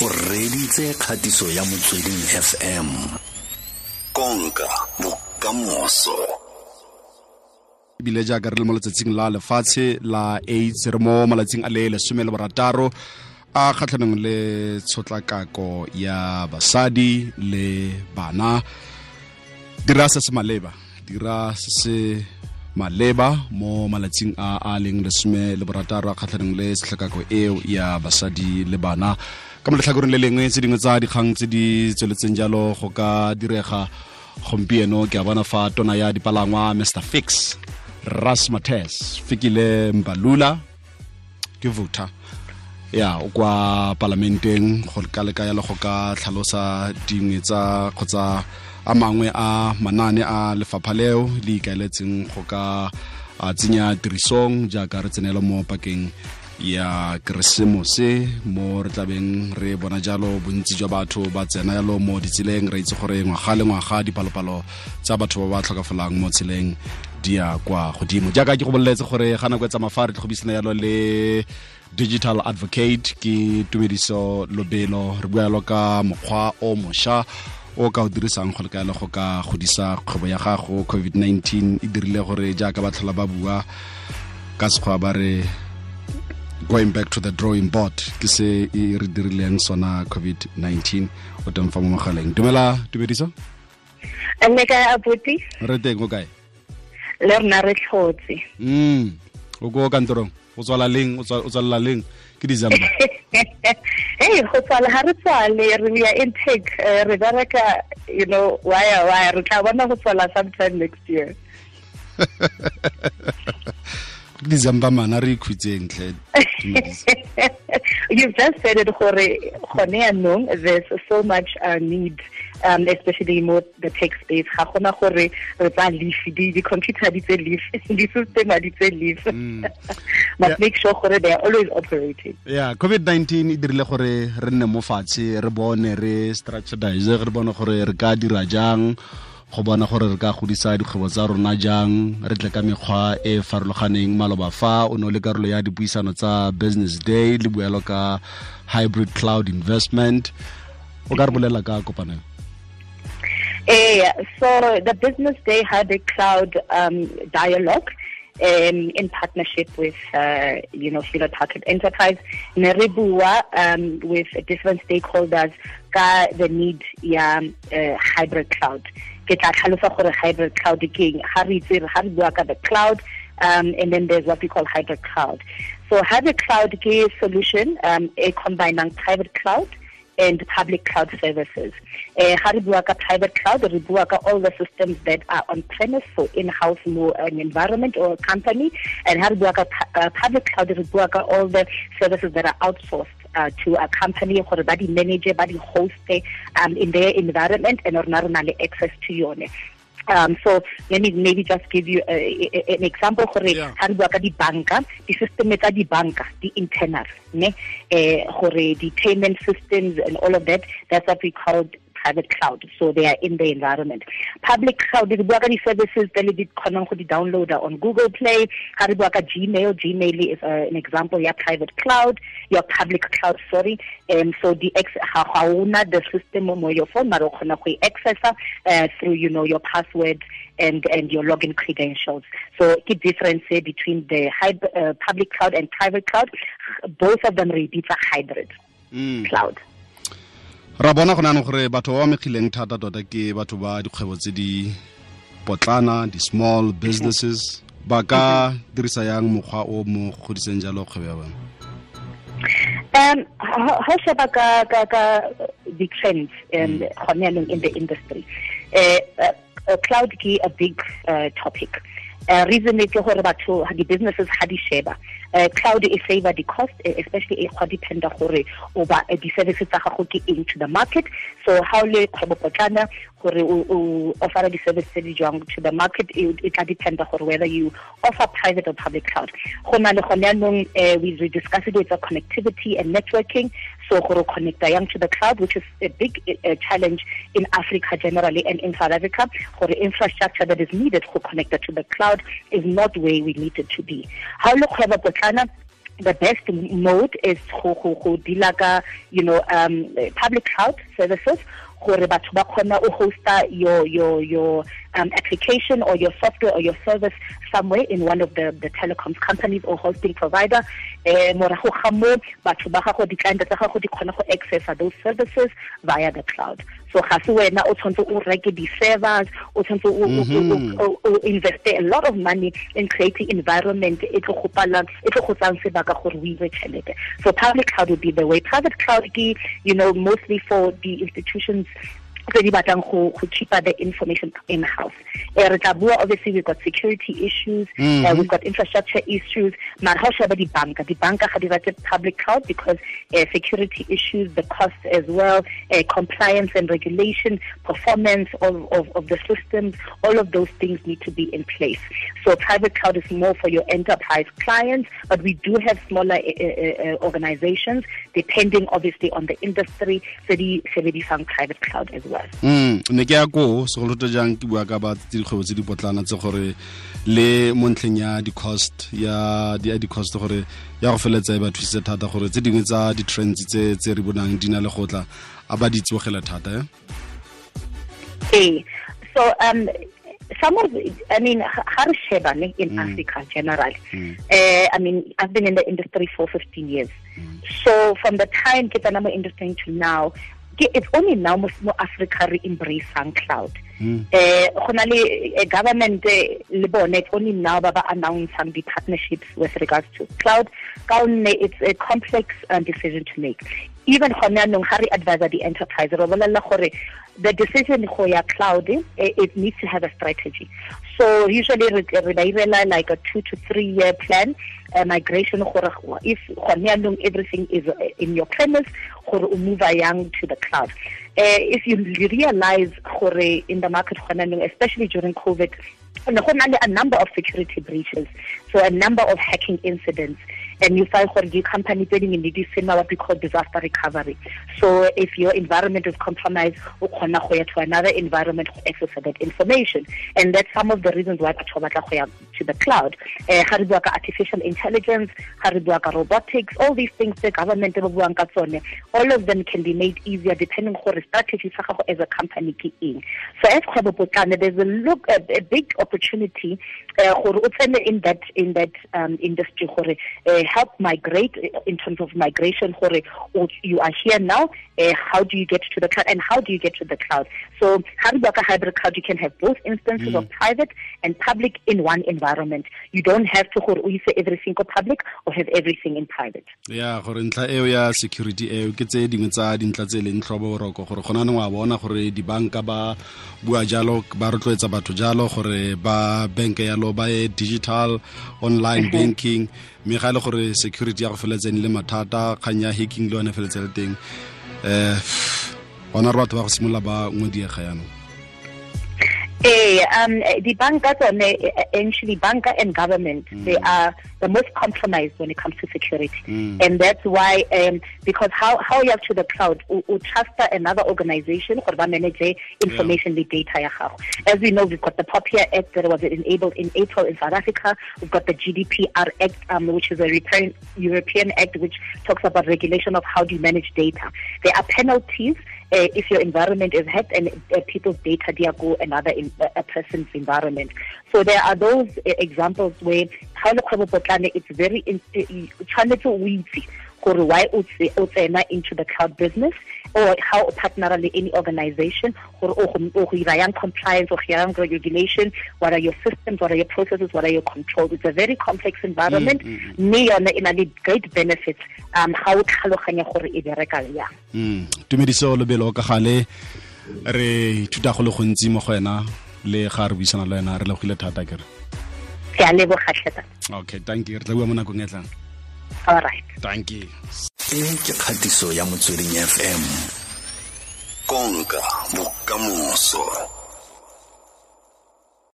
o reditse kgatiso ya motsweding fm konka bokamoso. Ebile jaaka re le mo letsatsing la lefatshe la aids re mo malatsing a le lesome le borataro a kgatlhanong le tshotlakako ya basadi le bana. Dira se se maleba dira se se maleba mo malatsing a a leng lesome le borataro a kgatlhanong le tshotlakako eo ya basadi le bana ka mo letlhakoreng le lengwe tse dingwe tsa dikgang tse di tsweletseng jalo go ka direga gompieno ke a bona fa tona ya dipalangwa mr fix ras mates fikile mbalula ke vuta ya o kwa palamenteng go ka leka le go ka tlhalosa dingwe tsa kgotsa a mangwe a manane a lefapha leo le ikaeletseng go ka a tsenya tirisong jaaka re tsenela mo pakeng ya keresemose mo re tlabeng re bona jalo bontsi jwa batho ba tsena yalo mo ditseleng. Re itse gore ngwaga le ngwaga dipalopalo tsa batho ba ba tlhokafalang mo tseleng di ya kwa godimo. Jaaka ke go boleletse gore ga nako e tsamafa re bisana yalo le digital advocate ke tumediso lobelo. Re bua yalo ka mokgwa o mošwa o ka o dirisang go lekaele go ka godisa kgwebo ya gago. Covid-19 e dirile gore jaaka ba tlhola ba bua ka sekgwa ba re going back to the drawing board ke se e re dirileng sona covid-19 o teng fa mo mogaleng. Dumela dumediso? Nne ka abuti? Re teng o kae? Le rona re tlhotse mm o ko kantorong o tswala leng o tswalela leng? Ke december. Hey go tswala ha re tswale re ya intake uh, re bereka you know waya waya re tla bona go tswala sometime next year december mana re tlhe you've just said it gore gone yaanong there's so much uh, need um, especially mo the tech space. Ga gona gore re tsa leaf di-computer di tse leaf di-system di tse leaf but Yeah. make sure gore they are always operating. Yeah covid-19 e dirile gore re nne mo fatshe re bone re strategize re bone gore re ka dira jang go bona gore re ka godisa dikgwebo tsa rona jang re tle ka mekgwa e farologaneng. Maloba fa o ne le karolo ya dipuisano tsa business day le boelo ka hybrid cloud investment. O ka re bolela ka so the Business Day had a cloud um, dialogue um, in partnership with, uh, you know, Hewlett Packard Enterprise, Neribua, um, with different stakeholders, the need ya uh, hybrid cloud. Ke tla tlhalosa gore hybrid cloud ke eng. Ha re itse ha re bua ka the cloud, um, and then there's what we call hybrid cloud. So hybrid cloud ke solution um, e combinang private cloud and public cloud services. Uh, how bua ka private cloud, bua ka all the systems that are on premise, so in-house more an environment or a company. And how bua ka uh, public cloud, bua ka all the services that are outsourced uh, to a company, gore ba di manage, ba di host um, in their environment, and rona re na le access to yone. Um, so let me maybe just give you a, a, an example gore Yeah. ha re bua ka dibanka di-system tsa dibanka di-internal ne eh gore di-payment systems and all of that that's what we call private cloud so they are in the environment. Public cloud re bua ka di-services tse le di kgonang go di-downloada on google play ha re bua ka gmail. Gmail is uh, an example ya private cloud your public cloud sorry. Um, so the ha ha una the system mo your phone mara o kgona go e accessa uh, through you know your password and and your login credentials. So ke difference eh, between the uh, public cloud and private cloud. Both of them re e hybrid mm. cloud ra bona go naanong gore batho ba amegileng thata tota ke batho ba dikgwebo tse di potlana di-small businesses ba ka dirisa yang mokgwa o mo godiseng jalo kgwebo ya bone Um, ha how sheba ka ka ka the trends um, gone yaanong in the industry? Uh, uh, cloud ke a big uh, topic. Uh, reason e ke gore batho ha di businesses ha di sheba uh, cloud e favor the cost especially e go dependa gore o ba eh, di services tsa gago ke to the market. So how le kgwebo potlana gore o offer di services tse di jwang to the market e tla dependa gore whether you offer private or public cloud. Go na le gone eh, we we discussed it with connectivity and networking so gore o connecta. Yang to the cloud which is a big uh, challenge in Africa generally and in South Africa gore infrastructure that is needed to connect to the cloud is not where we need it to be. How le kgwebo potlana the best mode is go go go ka you know um public cloud services gore batho ba kgona o hosta your your your um, application or your software or your service somewhere in one of the, the telecoms companies or hosting provider. Eh morago ga mo batho ba gago di-client tsa gago di kgona go accessa those services via the cloud. So ga se wena o tshwanetse o reke di-servers o tshwanetse o invest a lot of money in creating environment tlo go pala e tlo go tsang sebaka gore o ire tšhelete. So public cloud would be the way. Private cloud ke you know mostly for the institutions tse di batlang go go keepa the information in house. Uh, re tla bua obviously we've got security issues mm -hmm. uh, we've got infrastructure issues. Mara ga o sheba dibanka dibanka ga di rate public cloud because uh, security issues the cost as well uh, compliance and regulation performance of, of, of the systems all of those things need to be in place. So private cloud is more for your enterprise clients but we do have smaller uh, uh, organizations depending obviously on the industry tse di sebedisang private cloud as well mm ne ke ya ko segoloto jang ke bua ka ba dikgwebo tse di potlana tse gore le mo ntlheng ya di-cost ya di-cost gore ya go feleletsa e ba thusitse thata gore tse dingwe tsa di-trends tse tse re bonang di na le gotla a ba di tsogela thata e so um some of I mean how shebane in mm. Africa generally mm. uh, I mean I've been in the industry for 15 years mm. so from the time kitana mo industry to now it's only now most mo Africa re embraceang cloud hmm. eh go na le eh, government eh, le bone it's only now ba ba announcing the partnerships with regards to cloud ka it's a complex uh, decision to make even gona nong ga re advise the enterprise the decision go ya cloud eh, it needs to have a strategy. So usually like a 2 to 3 year plan uh, migration if gone everything is uh, in your premise gore move young to the cloud. If you realize in the market gone especially during covid a number of security breaches so a number of hacking incidents and you find gore di company tse dingwe di sena what we call disaster recovery. So if your environment is compromised o kgona go ya to another environment go access that information. And that's some of the reasons why batho ba batla go to the cloud. Eh ga ka artificial intelligence ga ka robotics all these things the government ba buang all of them can be made easier depending gore strategy sa gago as a company ke eng. So as kgwebo potlana there's a look a, a big opportunity uh, gore o tsene in that in that um, industry uh, help migrate in terms of migration you are here now uh, how do you get to the cloud and how do you get to the cloud so how do hybrid cloud you can have both instances mm. of private and public in one environment you don't have to gore say everything public or have everything in private yeah gore ntla eo ya security eo ke tse dingwe tsa dintla tse leng tlhobo boroko gore gona ne wa bona gore dibanka ba bua jalo ba rotloetsa batho jalo gore ba bank yalo ba digital online mm-hmm. banking mme ga le gore security ya go feletseng le mathata kgang ya hacking le yone feletse le teng. Um bona re batho ba go simolola ba ngwediega yaanong Eh, um, the banka tsone actually banka and government mm. they are the most compromised when it comes to security, mm. and that's why um, because how how you have to the cloud, u, trust another organization or manage information yeah. the data. As we know, we've got the POPIA Act that was enabled in April in South Africa. We've got the GDPR Act, um, which is a European European Act which talks about regulation of how do you manage data. There are penalties uh, if your environment is hacked and uh, people's data they go another in, uh, a person's environment. So there are those examples where how the it's very o itse gore why o tsena into the cloud business or how o partner le any organization gore o go ira yang compliance or yang regulation what are your systems what are your processes what are your controls? It's a very complex environment. Mm, mm, mm. mme yone e na le great benefits um ga o tlhaloganya gore e bereka yang. Tumediso Lobelo ka gale. Re ithuta go le gontsi mo go wena le ga re buisana le wena re legile thata kere ke a lebogatlheta okay thank you. Re tla bua mo nakong e tlang all right. Thank you. E ke kgatiso ya motsweding fm konka bokamoso